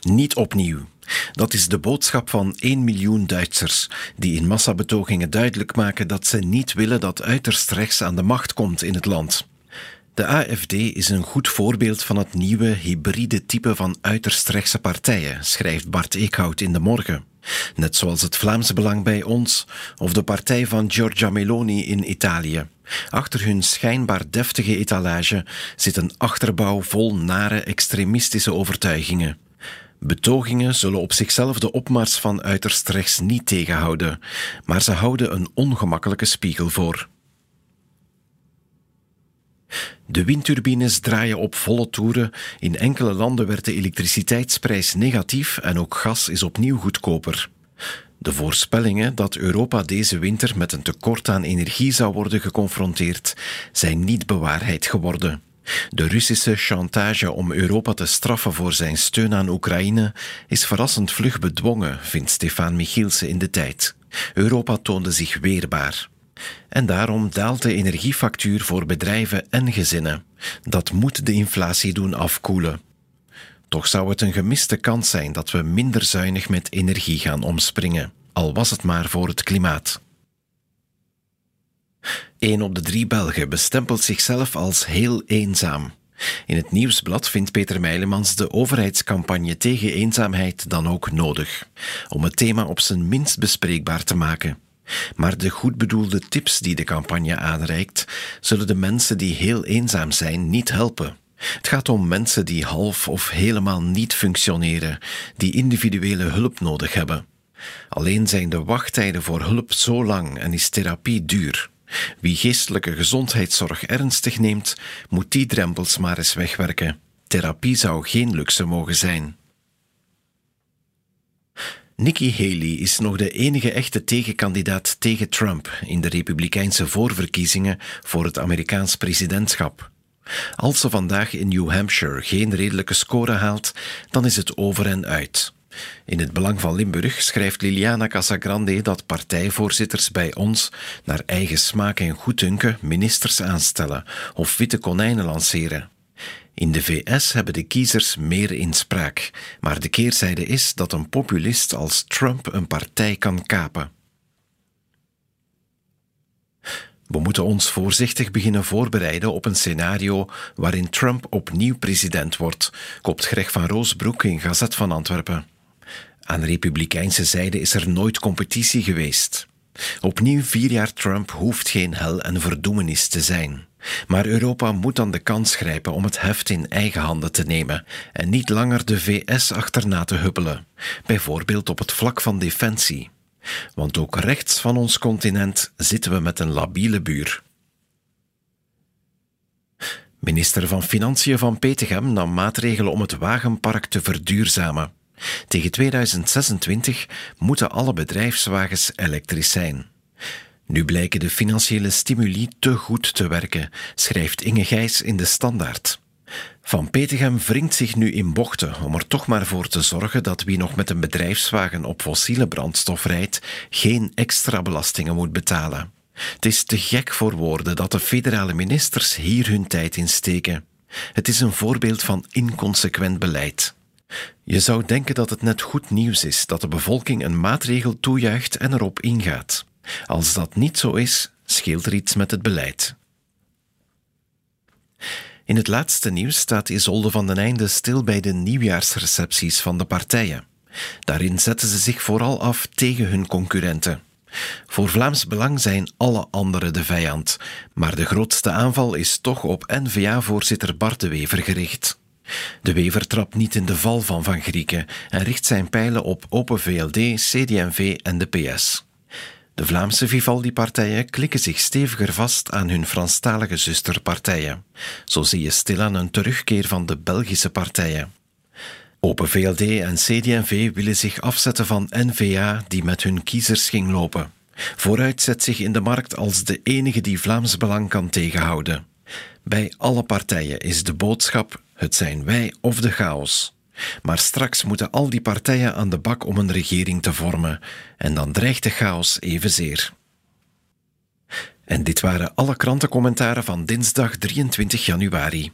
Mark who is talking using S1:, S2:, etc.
S1: Niet opnieuw. Dat is de boodschap van 1 miljoen Duitsers, die in massabetogingen duidelijk maken dat ze niet willen dat uiterst rechts aan de macht komt in het land. De AFD is een goed voorbeeld van het nieuwe hybride type van uiterst rechtse partijen, schrijft Bart Eekhout in de morgen. Net zoals het Vlaamse Belang bij ons of de partij van Giorgia Meloni in Italië. Achter hun schijnbaar deftige etalage zit een achterbouw vol nare extremistische overtuigingen. Betogingen zullen op zichzelf de opmars van uiterst rechts niet tegenhouden, maar ze houden een ongemakkelijke spiegel voor. De windturbines draaien op volle toeren. In enkele landen werd de elektriciteitsprijs negatief en ook gas is opnieuw goedkoper. De voorspellingen dat Europa deze winter met een tekort aan energie zou worden geconfronteerd, zijn niet bewaarheid geworden. De Russische chantage om Europa te straffen voor zijn steun aan Oekraïne is verrassend vlug bedwongen, vindt Stefan Michielsen in de tijd. Europa toonde zich weerbaar. En daarom daalt de energiefactuur voor bedrijven en gezinnen. Dat moet de inflatie doen afkoelen. Toch zou het een gemiste kans zijn dat we minder zuinig met energie gaan omspringen, al was het maar voor het klimaat. Een op de drie Belgen bestempelt zichzelf als heel eenzaam. In het nieuwsblad vindt Peter Meilemans de overheidscampagne tegen eenzaamheid dan ook nodig, om het thema op zijn minst bespreekbaar te maken. Maar de goed bedoelde tips die de campagne aanreikt, zullen de mensen die heel eenzaam zijn niet helpen. Het gaat om mensen die half of helemaal niet functioneren, die individuele hulp nodig hebben. Alleen zijn de wachttijden voor hulp zo lang en is therapie duur. Wie geestelijke gezondheidszorg ernstig neemt, moet die drempels maar eens wegwerken. Therapie zou geen luxe mogen zijn. Nikki Haley is nog de enige echte tegenkandidaat tegen Trump in de Republikeinse voorverkiezingen voor het Amerikaans presidentschap. Als ze vandaag in New Hampshire geen redelijke score haalt, dan is het over en uit. In het Belang van Limburg schrijft Liliana Casagrande dat partijvoorzitters bij ons naar eigen smaak en goeddunken ministers aanstellen of witte konijnen lanceren. In de VS hebben de kiezers meer inspraak, maar de keerzijde is dat een populist als Trump een partij kan kapen. We moeten ons voorzichtig beginnen voorbereiden op een scenario waarin Trump opnieuw president wordt, koopt Greg van Roosbroek in Gazet van Antwerpen. Aan republikeinse zijde is er nooit competitie geweest. Opnieuw vier jaar Trump hoeft geen hel en verdoemenis te zijn. Maar Europa moet dan de kans grijpen om het heft in eigen handen te nemen en niet langer de VS achterna te huppelen, bijvoorbeeld op het vlak van defensie. Want ook rechts van ons continent zitten we met een labiele buur. Minister van Financiën van Petegem nam maatregelen om het wagenpark te verduurzamen. Tegen 2026 moeten alle bedrijfswagens elektrisch zijn. Nu blijken de financiële stimuli te goed te werken, schrijft Inge Gijs in de Standaard. Van Petegem wringt zich nu in bochten om er toch maar voor te zorgen dat wie nog met een bedrijfswagen op fossiele brandstof rijdt, geen extra belastingen moet betalen. Het is te gek voor woorden dat de federale ministers hier hun tijd in steken. Het is een voorbeeld van inconsequent beleid. Je zou denken dat het net goed nieuws is dat de bevolking een maatregel toejuicht en erop ingaat. Als dat niet zo is, scheelt er iets met het beleid. In het laatste nieuws staat Isolde van den Einde stil bij de nieuwjaarsrecepties van de partijen. Daarin zetten ze zich vooral af tegen hun concurrenten. Voor Vlaams Belang zijn alle anderen de vijand, maar de grootste aanval is toch op N-VA-voorzitter Bart de Wever gericht. De Wever trapt niet in de val van Van Grieken en richt zijn pijlen op Open VLD, CD&V en de PS. De Vlaamse Vivaldi-partijen klikken zich steviger vast aan hun Franstalige zusterpartijen. Zo zie je stilaan een terugkeer van de Belgische partijen. Open VLD en CD&V willen zich afzetten van N-VA die met hun kiezers ging lopen. Vooruit zet zich in de markt als de enige die Vlaams belang kan tegenhouden. Bij alle partijen is de boodschap: het zijn wij of de chaos. Maar straks moeten al die partijen aan de bak om een regering te vormen, en dan dreigt de chaos evenzeer. En dit waren alle krantencommentaren van dinsdag 23 januari.